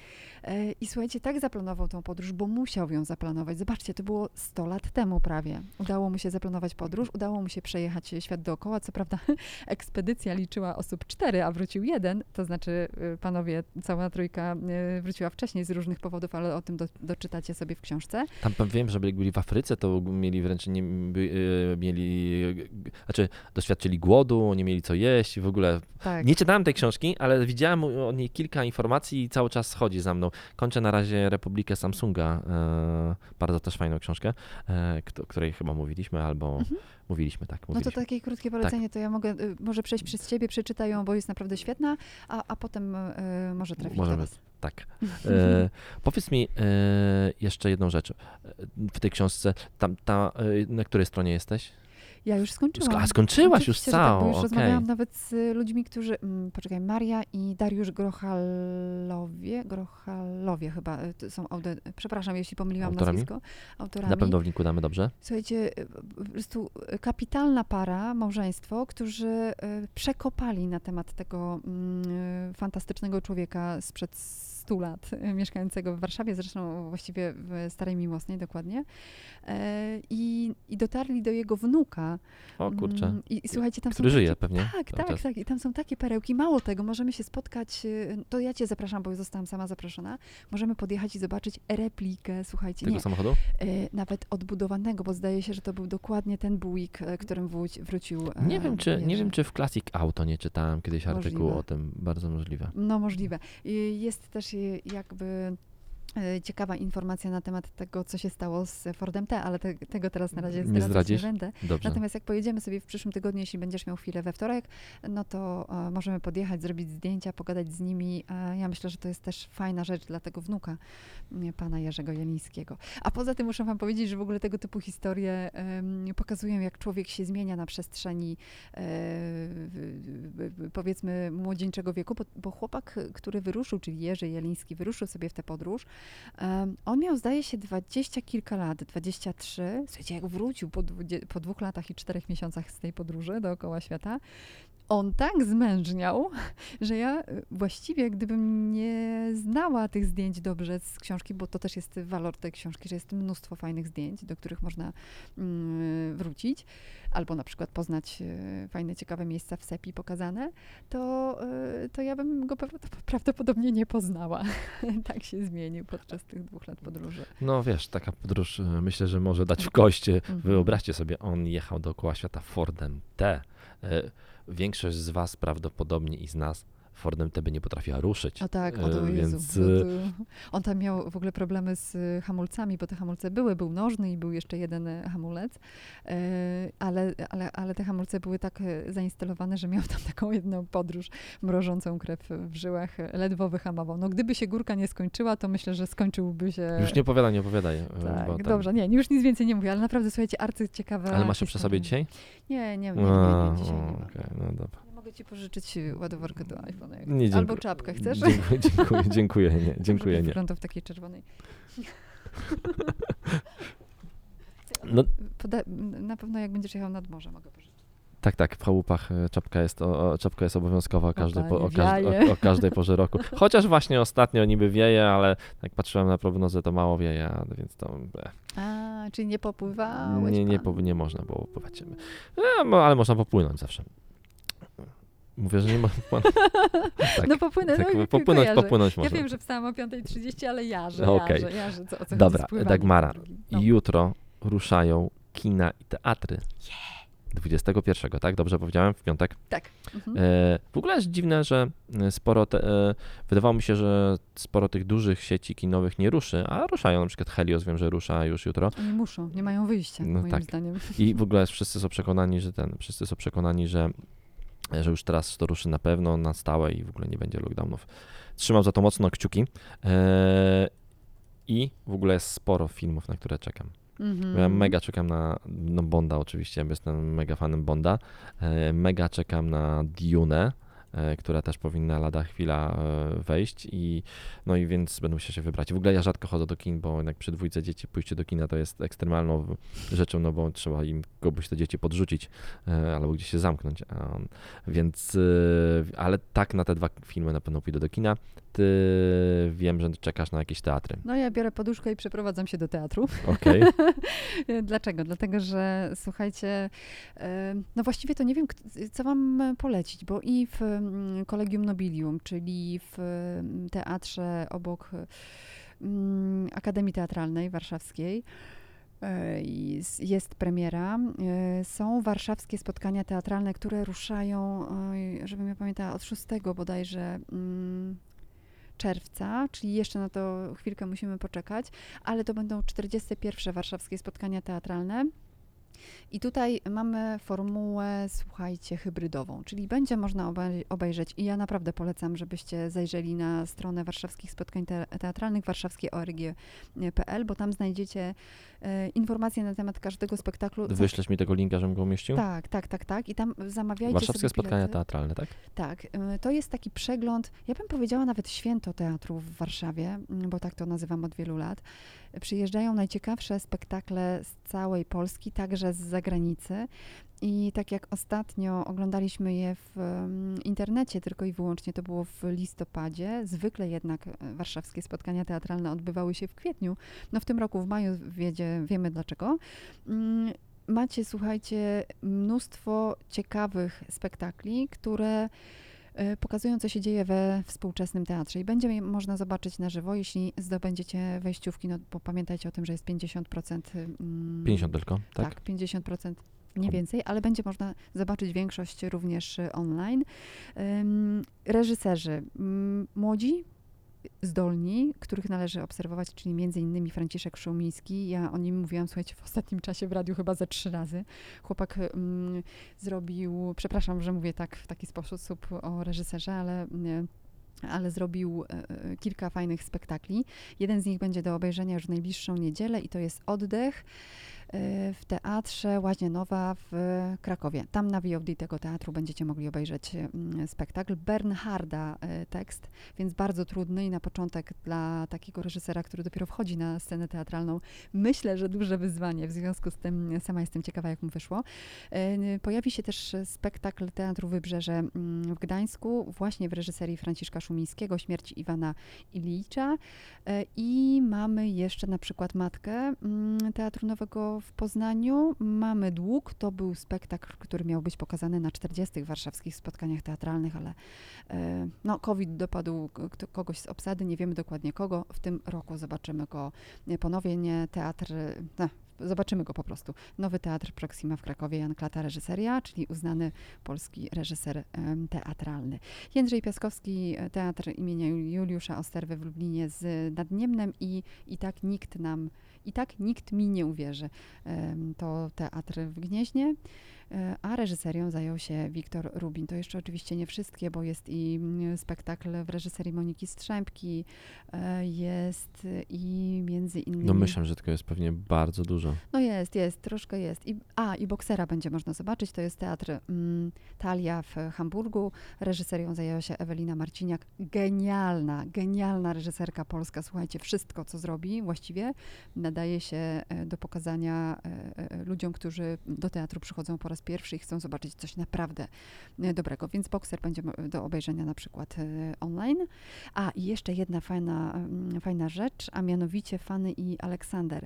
E, I słuchajcie, tak zaplanował tą podróż, bo musiał ją zaplanować. Zobaczcie, to było 100 lat temu prawie. Udało mu się zaplanować podróż, udało mu się przejechać świat dookoła. Co prawda ekspedycja liczyła osób cztery, a wrócił jeden, to znaczy y, panowie, cała trójka y, wróciła wcześniej z różnych powodów, ale o tym do, doczytacie sobie w książce. Tam wiem, że byli w Afryce, to mieli wręcz nie by, y, mieli, y, znaczy doświadczyli głodu, nie mieli co jeść i w ogóle. Tak. Nie czytałem tej książki, ale widziałem o niej kilka informacji i cały czas chodzi za mną. Kończę na razie Republikę Samsunga, e, bardzo też fajną książkę, e, o której chyba mówiliśmy, albo Mhm. mówiliśmy, tak, No to mówiliśmy. takie krótkie polecenie, to ja mogę y, może przejść przez ciebie, przeczytaj ją, bo jest naprawdę świetna, a, a potem y, może trafić Możemy. do was. Tak. E, powiedz mi e, jeszcze jedną rzecz. E, W tej książce, tam, ta, e, na której stronie jesteś? Ja już skończyłam. A skończyłaś już że tak, całą, bo już okej. rozmawiałam nawet z ludźmi, którzy, mm, poczekaj, Maria i Dariusz Grochalowie, Grochalowie chyba to są, aude, przepraszam, jeśli pomyliłam Autorami? nazwisko, autorami. Na pewno w linku damy dobrze. Słuchajcie, po prostu kapitalna para, małżeństwo, którzy przekopali na temat tego mm, fantastycznego człowieka sprzed 100 lat, y, mieszkającego w Warszawie, zresztą właściwie w Starej Miłosnej dokładnie. E, I, I dotarli do jego wnuka. O kurczę. Mm, I, i słuchajcie, tam Który są żyje takie, pewnie Tak, tak, czas. tak. I tam są takie perełki. Mało tego, możemy się spotkać, y, to ja cię zapraszam, bo zostałam sama zaproszona. Możemy podjechać i zobaczyć replikę, słuchajcie, Tego nie, samochodu? e, nawet odbudowanego, bo zdaje się, że to był dokładnie ten Buick, e, którym wróci, wrócił e, Nie wiem, czy, nie wiem, czy w Classic Auto nie czytałem kiedyś artykułu Możliwe. o tym. Bardzo możliwe. No możliwe. I Jest też jakby ciekawa informacja na temat tego, co się stało z Fordem T, ale te, tego teraz na razie Nie zdradzisz? nie będę. Dobrze. Natomiast jak pojedziemy sobie w przyszłym tygodniu, jeśli będziesz miał chwilę we wtorek, no to e, możemy podjechać, zrobić zdjęcia, pogadać z nimi. E, ja myślę, że to jest też fajna rzecz dla tego wnuka m, pana Jerzego Jelińskiego. A poza tym muszę wam powiedzieć, że w ogóle tego typu historie pokazują, jak człowiek się zmienia na przestrzeni e, powiedzmy młodzieńczego wieku, bo, bo chłopak, który wyruszył, czyli Jerzy Jeliński, wyruszył sobie w tę podróż, on miał, zdaje się, dwadzieścia kilka lat, 23. Słuchajcie, jak wrócił po, dwudzie- po dwóch latach i czterech miesiącach z tej podróży dookoła świata, on tak zmężniał, że ja y, właściwie, gdybym nie znała tych zdjęć dobrze z książki, bo to też jest walor tej książki, że jest mnóstwo fajnych zdjęć, do których można mm, wrócić, albo na przykład poznać y, fajne, ciekawe miejsca w Sepi pokazane, to, y, to ja bym go prawdop- prawdopodobnie nie poznała. tak się zmienił podczas tych dwóch lat podróży. No wiesz, taka podróż e, myślę, że może dać w kość. Mhm. Wyobraźcie sobie, on jechał dookoła świata Fordem T. Większość z was prawdopodobnie i z nas Fordem T by nie potrafiła ruszyć. O tak, o E, to Jezu. Więc e, On tam miał w ogóle problemy z y, hamulcami, bo te hamulce były, był nożny i był jeszcze jeden e, hamulec, e, ale, ale, ale te hamulce były tak e, zainstalowane, że miał tam taką jedną podróż mrożącą krew w żyłach, e, ledwo wyhamował. No gdyby się górka nie skończyła, to myślę, że skończyłby się... już nie opowiadaj, nie opowiadaj. e, Tak, tam- dobrze, nie, już nic więcej nie mówię, ale naprawdę, słuchajcie, arcy ciekawe. Ale masz ją przy sobie dzisiaj? Nie, nie, nie, nie, nie, A, nie dzisiaj nie o, ma. okej, no dobra. Mogę ci pożyczyć ładowarkę do iPhone'a. Nie, Albo dziękuję. czapkę, chcesz? Dziękuję, dziękuję, dziękuję, nie, dziękuję, nie. Wyglądał w takiej czerwonej. No, Poda- na pewno jak będziesz jechał nad morze, mogę pożyczyć. tak, tak, w chałupach e, czapka jest, o, o, czapka jest obowiązkowa o każdej, po, o, każd- o, o każdej porze roku. Chociaż właśnie ostatnio niby wieje, ale jak patrzyłem na prognozę, to mało wieje, więc to A, czyli nie popływałeś nie, nie, po, nie można było popływać. Mo- ale można popłynąć zawsze. Mówię, że nie można tak, no popłynę, tak, no popłynąć, kojarzę. popłynąć Ja można. wiem, że wstałam o 5.30, ale jarzę, No, okej. jarzę, jarzę. Co, o co Dobra, Dagmara. No. Jutro ruszają kina i teatry. 21, tak? Dobrze powiedziałem? W piątek. Tak. Mhm. E, w ogóle jest dziwne, że e, sporo, te, e, wydawało mi się, że sporo tych dużych sieci kinowych nie ruszy, a ruszają, na przykład Helios wiem, że rusza już jutro Oni muszą, nie mają wyjścia, No moim tak. zdaniem. i w ogóle wszyscy są przekonani, że ten, wszyscy są przekonani, że, że już teraz to ruszy na pewno, na stałe i w ogóle nie będzie lockdownów. Trzymam za to mocno kciuki e, i w ogóle jest sporo filmów, na które czekam. Mhm. Ja mega czekam na no Bonda oczywiście, jestem mega fanem Bonda. E, mega czekam na Dune, która też powinna lada chwila e, wejść i no i więc będę musiał się wybrać. W ogóle ja rzadko chodzę do kin, bo jednak przy dwójce dzieci pójście do kina to jest ekstremalną rzeczą, no bo trzeba im kogoś te dzieci podrzucić e, albo gdzieś się zamknąć. Więc, e, ale tak na te dwa filmy na pewno pójdę do kina. Ty wiem, że czekasz na jakieś teatry. No ja biorę poduszkę i przeprowadzam się do teatru. Okej. Dlaczego? Dlatego, że słuchajcie, e, no właściwie to nie wiem, co wam polecić, bo i w mm, Collegium Nobilium, czyli w mm, teatrze obok mm, Akademii Teatralnej Warszawskiej, e, jest- premiera. E, Są warszawskie spotkania teatralne, które ruszają, żebym ja pamiętała, od 6 bodajże czerwca, czyli jeszcze na to chwilkę musimy poczekać, ale to będą 41. warszawskie spotkania teatralne. I tutaj mamy formułę, słuchajcie, hybrydową, czyli będzie można obej- obejrzeć i ja naprawdę polecam, żebyście zajrzeli na stronę warszawskich spotkań te- teatralnych, warszawskieorg.pl, bo tam znajdziecie informacje na temat każdego spektaklu. Wyślesz mi tego linka, żebym go umieścił? tak, tak, tak, tak. I tam zamawiajcie Warszawskie spotkania teatralne, tak? Tak, y, to jest taki przegląd, ja bym powiedziała nawet święto teatru w Warszawie, mm, bo tak to nazywam od wielu lat. Przyjeżdżają najciekawsze spektakle z całej Polski, także z zagranicy. I tak jak ostatnio oglądaliśmy je w internecie, tylko i wyłącznie to było w listopadzie, zwykle jednak e, warszawskie spotkania teatralne odbywały się w kwietniu. No w tym roku w maju wiedzie, wiemy dlaczego. Mm, Macie, słuchajcie, mnóstwo ciekawych spektakli, które e, pokazują, co się dzieje we współczesnym teatrze. I będzie można zobaczyć na żywo, jeśli zdobędziecie wejściówki, no bo pamiętajcie o tym, że jest 50%. mm, 50 tylko, tak? tak, 50% nie Kom- więcej, ale będzie można zobaczyć większość również y, online. Reżyserzy mm, młodzi, zdolni, których należy obserwować, czyli innymi Franciszek Szumiński. Ja o nim mówiłam, słuchajcie, w ostatnim czasie w radiu chyba ze trzy razy. Chłopak ym, zrobił, przepraszam, że mówię tak w taki sposób o reżyserze, ale... ale zrobił e, e, kilka fajnych spektakli. Jeden z nich będzie do obejrzenia już w najbliższą niedzielę i to jest Oddech w teatrze Łazienowa w Krakowie. Tam na VOD tego teatru będziecie mogli obejrzeć mm, spektakl. Bernharda e, tekst, więc bardzo trudny i na początek dla takiego reżysera, który dopiero wchodzi na scenę teatralną, myślę, że duże wyzwanie. W związku z tym sama jestem ciekawa, jak mu wyszło. E, Pojawi się też spektakl Teatru Wybrzeże mm, w Gdańsku, właśnie w reżyserii Franciszka Szumińskiego, Śmierci Iwana Ilicza. E, I mamy jeszcze na przykład Matkę mm, Teatru Nowego w Poznaniu. Mamy Dług, to był spektakl, który miał być pokazany na 40. warszawskich spotkaniach teatralnych, ale e, no, COVID dopadł kogoś z obsady, nie wiemy dokładnie kogo. W tym roku zobaczymy go e, ponownie, nie teatr, no, zobaczymy go po prostu. Nowy Teatr Proxima w Krakowie, Jan Klata reżyseria, czyli uznany polski reżyser em, teatralny. Jędrzej Piaskowski, e, Teatr imienia Jul- Juliusza Osterwy w Lublinie z Nadniemnem i, i tak nikt nam, i tak nikt mi nie uwierzy. To teatr w Gnieźnie, a reżyserią zajął się Wiktor Rubin. To jeszcze oczywiście nie wszystkie, bo jest i mm, spektakl w reżyserii Moniki Strzępki, e, jest i między innymi... No myślę, że tego jest pewnie bardzo dużo. No jest, jest, troszkę jest. I, a, i boksera będzie można zobaczyć. To jest teatr mm, Talia w Hamburgu. Reżyserią zajęła się Ewelina Marciniak. Genialna, genialna reżyserka polska. Słuchajcie, wszystko, co zrobi właściwie, nadaje się e, do pokazania e, ludziom, którzy do teatru przychodzą po raz pierwszy i chcą zobaczyć coś naprawdę e, dobrego. Więc bokser będzie do obejrzenia na przykład e, online. A, i jeszcze jedna fajna, mm, fajna rzecz, a mianowicie Fany i Aleksander.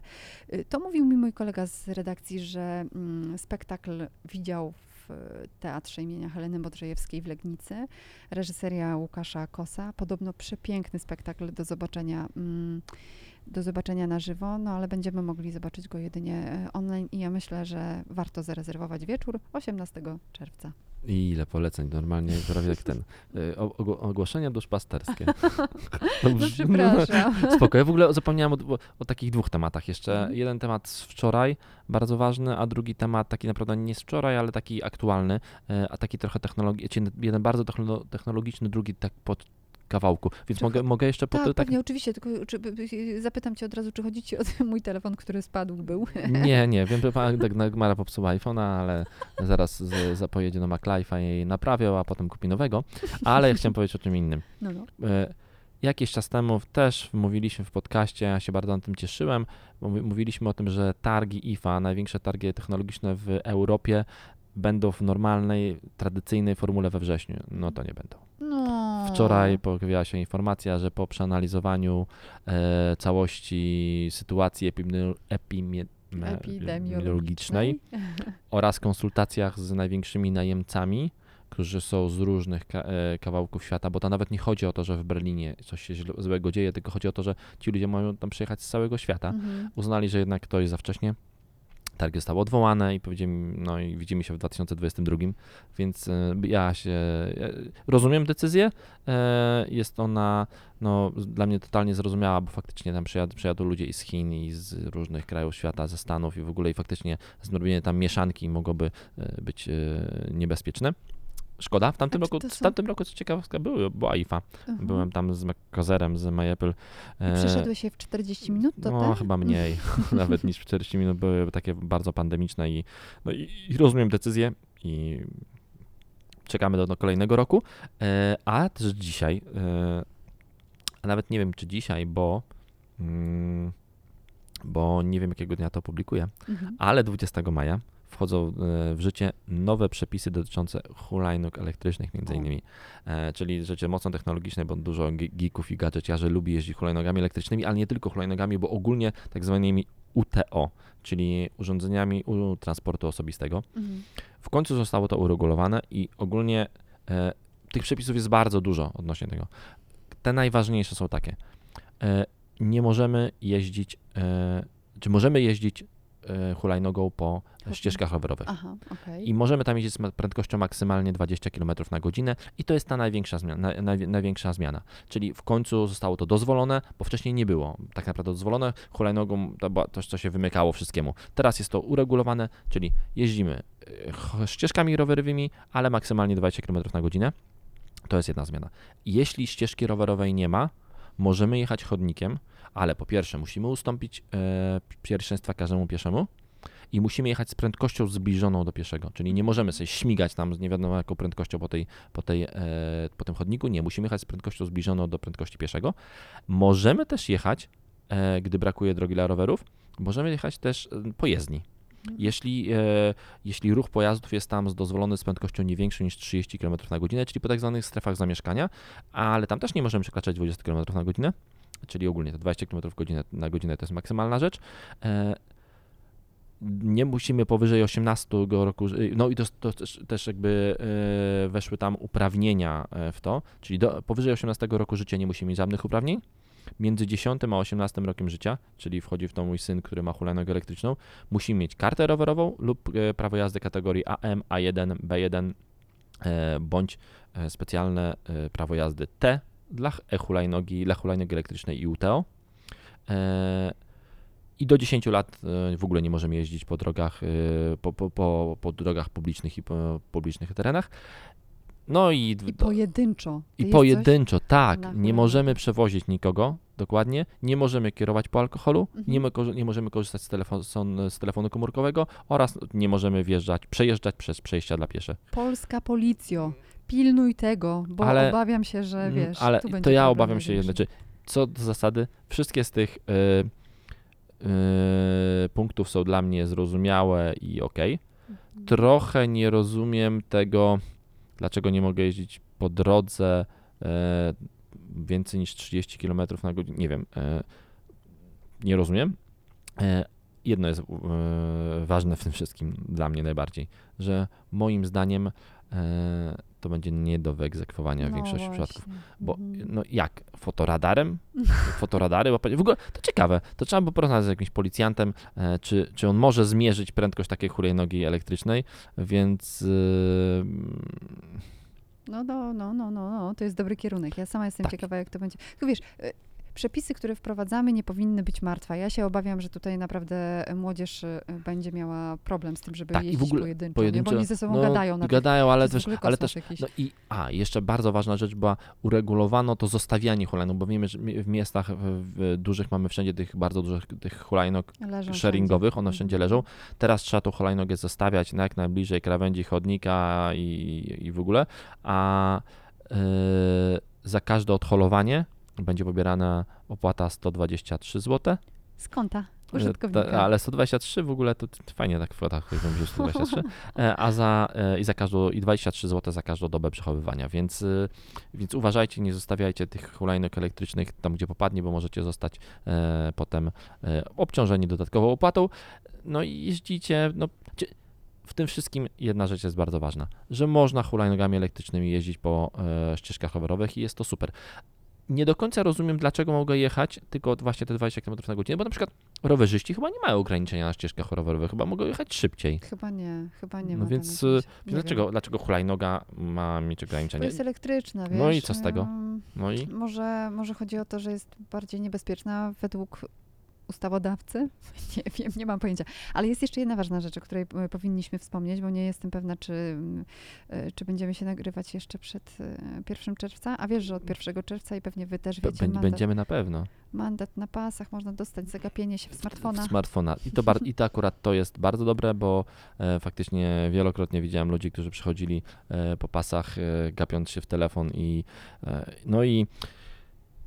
Y, To mówił mi mój kolega z redakcji, że mm, spektakl widział Teatrze imienia Heleny Modrzejewskiej w Legnicy. Reżyseria Łukasza Kosa. Podobno przepiękny spektakl do zobaczenia, mm, do zobaczenia na żywo, no ale będziemy mogli zobaczyć go jedynie e, online i ja myślę, że warto zarezerwować wieczór 18 czerwca. I ile poleceń, normalnie prawie jak ten. y, o- Ogłoszenia duszpasterskie. No przepraszam. Spoko, ja w ogóle zapomniałem o, o takich dwóch tematach jeszcze. Mhm. Jeden temat z wczoraj, bardzo ważny, a drugi temat taki naprawdę nie z wczoraj, ale taki aktualny, e, a taki trochę technologiczny, jeden bardzo technolo- technologiczny, drugi tak pod kawałku. Więc Trochę- mogę, mogę jeszcze po Tak, to tak... pewnie, oczywiście, tylko czy, zapytam cię od razu, czy chodzi ci o ten mój telefon, który spadł, był? Nie, nie, wiem, że pan Dagmara popsuła iPhone'a, ale zaraz z, za pojedzie do MacLife'a i jej naprawią, a potem kupi nowego. Ale ja chciałem powiedzieć o czym innym. No, no. E, Jakiś czas temu też mówiliśmy w podcaście, ja się bardzo na tym cieszyłem, mówiliśmy o tym, że targi IFA, największe targi technologiczne w Europie, będą w normalnej, tradycyjnej formule we wrześniu. No to nie będą. Wczoraj pojawiła się informacja, że po przeanalizowaniu e, całości sytuacji epidemi- epidemiologicznej oraz konsultacjach z największymi najemcami, którzy są z różnych e, kawałków świata, bo to nawet nie chodzi o to, że w Berlinie coś się złego dzieje, tylko chodzi o to, że ci ludzie mają tam przyjechać z całego świata. Mhm. Uznali, że jednak to jest za wcześnie. Targi zostały odwołane i powiedziałem, no i widzimy się w 2022, więc e, ja się e, rozumiem decyzję. E, Jest ona no, dla mnie totalnie zrozumiała, bo faktycznie tam przyjad, przyjadą ludzie i z Chin, i z różnych krajów świata, ze Stanów i w ogóle i faktycznie zrobienie tam mieszanki mogłoby być niebezpieczne. Szkoda, w tamtym roku, to w są- tamtym roku co ciekawostka były, była IFA. Mhm. Byłem tam z Kozerem, z MyApple. I przeszedłeś je w 40 minut, to No, ten? chyba mniej, nawet niż 40 minut były takie bardzo pandemiczne i, no i, i rozumiem decyzję i czekamy do, do kolejnego roku. E, a też dzisiaj, e, a nawet nie wiem czy dzisiaj, bo, mm, bo nie wiem jakiego dnia to publikuję, Mhm. ale 20 maja wchodzą e, w życie nowe przepisy dotyczące hulajnóg elektrycznych między innymi. E, czyli rzeczy mocno technologiczne, bo dużo ge- geeków i gadżeciarzy lubi jeździć hulajnogami elektrycznymi, ale nie tylko hulajnogami, bo ogólnie tak zwanymi UTO, czyli urządzeniami transportu osobistego. Mhm. W końcu zostało to uregulowane i ogólnie e, tych przepisów jest bardzo dużo odnośnie tego. Te najważniejsze są takie. E, nie możemy jeździć, e, czy możemy jeździć hulajnogą po ścieżkach rowerowych. Aha, okej. I możemy tam jeździć z prędkością maksymalnie 20 km na godzinę i to jest ta największa zmiana, na, naj, największa zmiana. Czyli w końcu zostało to dozwolone, bo wcześniej nie było tak naprawdę dozwolone. Hulajnogą to było coś, co się wymykało wszystkiemu. Teraz jest to uregulowane, czyli jeździmy e, ścieżkami rowerowymi, ale maksymalnie 20 km na godzinę. To jest jedna zmiana. Jeśli ścieżki rowerowej nie ma, możemy jechać chodnikiem, ale po pierwsze musimy ustąpić e, pierwszeństwa każdemu pieszemu i musimy jechać z prędkością zbliżoną do pieszego, czyli nie możemy sobie śmigać tam z nie wiadomo jaką prędkością po, tej, po, tej, e, po tym chodniku, nie, musimy jechać z prędkością zbliżoną do prędkości pieszego. Możemy też jechać, e, gdy brakuje drogi dla rowerów, możemy jechać też e, po jezdni. Jeśli, e, jeśli ruch pojazdów jest tam dozwolony z prędkością nie większą niż 30 km na godzinę, czyli po tak zwanych strefach zamieszkania, ale tam też nie możemy przekraczać 20 km na godzinę, czyli ogólnie to 20 km godzinę, na godzinę to jest maksymalna rzecz. E, nie musimy powyżej 18 roku, no i to, to też, też jakby e, weszły tam uprawnienia e, w to, czyli do, powyżej 18 roku życia nie musimy mieć żadnych uprawnień. Między 10 a 18 rokiem życia, czyli wchodzi w to mój syn, który ma hulajnogę elektryczną, musimy mieć kartę rowerową lub prawo jazdy kategorii AM, A1, B1 e, bądź specjalne prawo jazdy T dla e-hulajnogi, dla hulajnogi elektrycznej i UTO. E, I do 10 lat e, w ogóle nie możemy jeździć po drogach, e, po, po, po, po drogach publicznych i po publicznych terenach. No i, I pojedynczo. i pojedynczo, tak, na nie możemy przewozić nikogo, dokładnie, nie możemy kierować po alkoholu, Mhm. nie, mo- nie możemy korzystać z, telefon, z telefonu komórkowego oraz nie możemy wjeżdżać, przejeżdżać przez przejścia dla pieszych. Polska policjo, pilnuj tego, bo Ale- obawiam się, że Mm, wiesz, Ale tu będzie to ja obawiam się największy. jedno, czy co do zasady, wszystkie z tych y, y, punktów są dla mnie zrozumiałe i ok. Mhm. Trochę nie rozumiem tego, dlaczego nie mogę jeździć po drodze e, więcej niż 30 km na godzinę. Nie wiem, nie rozumiem. Jedno jest ważne w tym wszystkim dla mnie najbardziej, że moim zdaniem to będzie nie do wyegzekwowania w No większości przypadków. właśnie. Bo Mhm. no jak? Fotoradarem? Fotoradary? W ogóle to ciekawe. To trzeba by porozmawiać z jakimś policjantem, e, czy, czy on może zmierzyć prędkość takiej hulajnogi elektrycznej, więc yy, No, no, no, no, no, no, to jest dobry kierunek. Ja sama jestem Tak. ciekawa, jak to będzie. Tylko wiesz, y, przepisy, które wprowadzamy, nie powinny być martwe. Ja się obawiam, że tutaj naprawdę młodzież y, będzie miała problem z tym, żeby Tak, jeździć ogóle pojedynczo, pojedynczo, nie? bo oni ze sobą no, gadają na gadają, ale też, ale też jakiś. no i a, jeszcze bardzo ważna rzecz była, uregulowano to zostawianie hulajnóg, bo wiemy, że w miastach w, dużych mamy wszędzie tych bardzo dużych tych hulajnóg Leżą sharingowych, wszędzie. one wszędzie Mhm. leżą. Teraz trzeba tą hulajnogę zostawiać na jak najbliżej krawędzi chodnika i, i w ogóle, a yy, za każde odholowanie będzie pobierana opłata 123 zł. Z konta E, użytkownika. ta- ale 123 w ogóle to t- fajnie tak kwota, ktoś będzie 123, e, a za e, i za każdą i 23 zł za każdą dobę przechowywania, więc, więc uważajcie, nie zostawiajcie tych hulajnóg elektrycznych tam, gdzie popadnie, bo możecie zostać e, potem e, obciążeni dodatkową opłatą. No i jeździcie, no w tym wszystkim jedna rzecz jest bardzo ważna, że można hulajnogami elektrycznymi jeździć po e, ścieżkach rowerowych i jest to super. Nie do końca rozumiem, dlaczego mogę jechać tylko właśnie te 20 km na godzinę, bo na przykład rowerzyści chyba nie mają ograniczenia na ścieżkach rowerowych, chyba mogą jechać szybciej. Chyba nie, chyba nie No ma. więc, jakiejś- nie Dlaczego, wiem. dlaczego hulajnoga ma mieć Bo ograniczenie? jest elektryczna, wiesz. No i co z tego? No i Może, może chodzi o to, że jest bardziej niebezpieczna według ustawodawcy? Nie wiem, nie mam pojęcia. Ale jest jeszcze jedna ważna rzecz, o której e, powinniśmy wspomnieć, bo nie jestem pewna, czy, e, czy będziemy się nagrywać jeszcze przed e, 1 czerwca. A wiesz, że od 1 czerwca i pewnie wy też wiecie, mandat, będziemy na pewno. mandat na pasach, można dostać zagapienie się w smartfona. W smartfona. I to, bar- I to akurat to jest bardzo dobre, bo e, faktycznie wielokrotnie widziałem ludzi, którzy przychodzili e, po pasach, e, gapiąc się w telefon i e, no i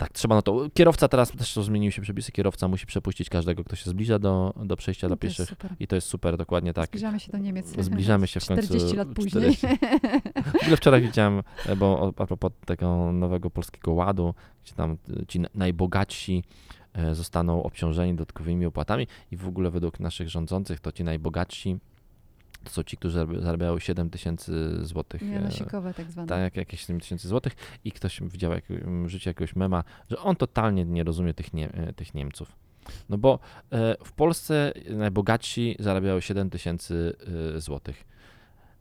tak, trzeba na to. Kierowca teraz też to zmieniły się przepisy. Kierowca musi przepuścić każdego, kto się zbliża do, do przejścia No dla pieszych. super. I to jest super, dokładnie tak. Zbliżamy się do Niemiec. Zbliżamy się w końcu 40 lat później. 40. W ogóle wczoraj widziałem, e, bo a propos tego nowego polskiego ładu, gdzie tam ci na- najbogatsi e, zostaną obciążeni dodatkowymi opłatami i w ogóle według naszych rządzących to ci najbogatsi to są ci, którzy zarab- zarabiają 7 tysięcy złotych. e, Mianosikowe tak zwane. tak, jak jakieś 7 tysięcy złotych i ktoś widział jak, w życiu jakiegoś mema, że on totalnie nie rozumie tych, nie, e, tych Niemców. No bo e, w Polsce najbogatsi zarabiają 7 tysięcy e, złotych.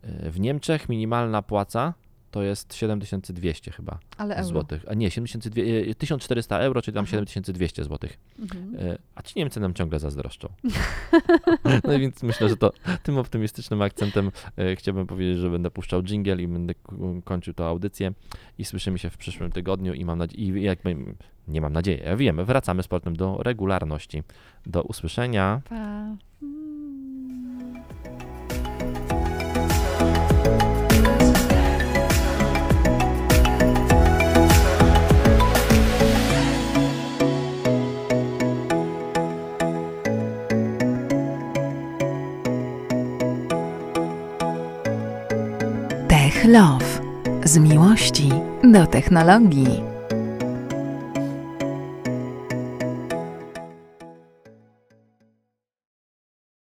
E, w Niemczech minimalna płaca to jest 7200 chyba Ale euro. złotych. A nie, 7200, e, 1400 euro, czyli tam Aha. 7200 złotych. Mhm. E, A ci Niemcy nam ciągle zazdroszczą. No więc myślę, że to tym optymistycznym akcentem e, chciałbym powiedzieć, że będę puszczał jingle i będę kończył tę audycję i słyszymy się w przyszłym tygodniu i mam nadzieję, i jakby, nie mam nadziei, ja wiem, wracamy z portem do regularności. Do usłyszenia. Pa. Tech Love. Z miłości do technologii.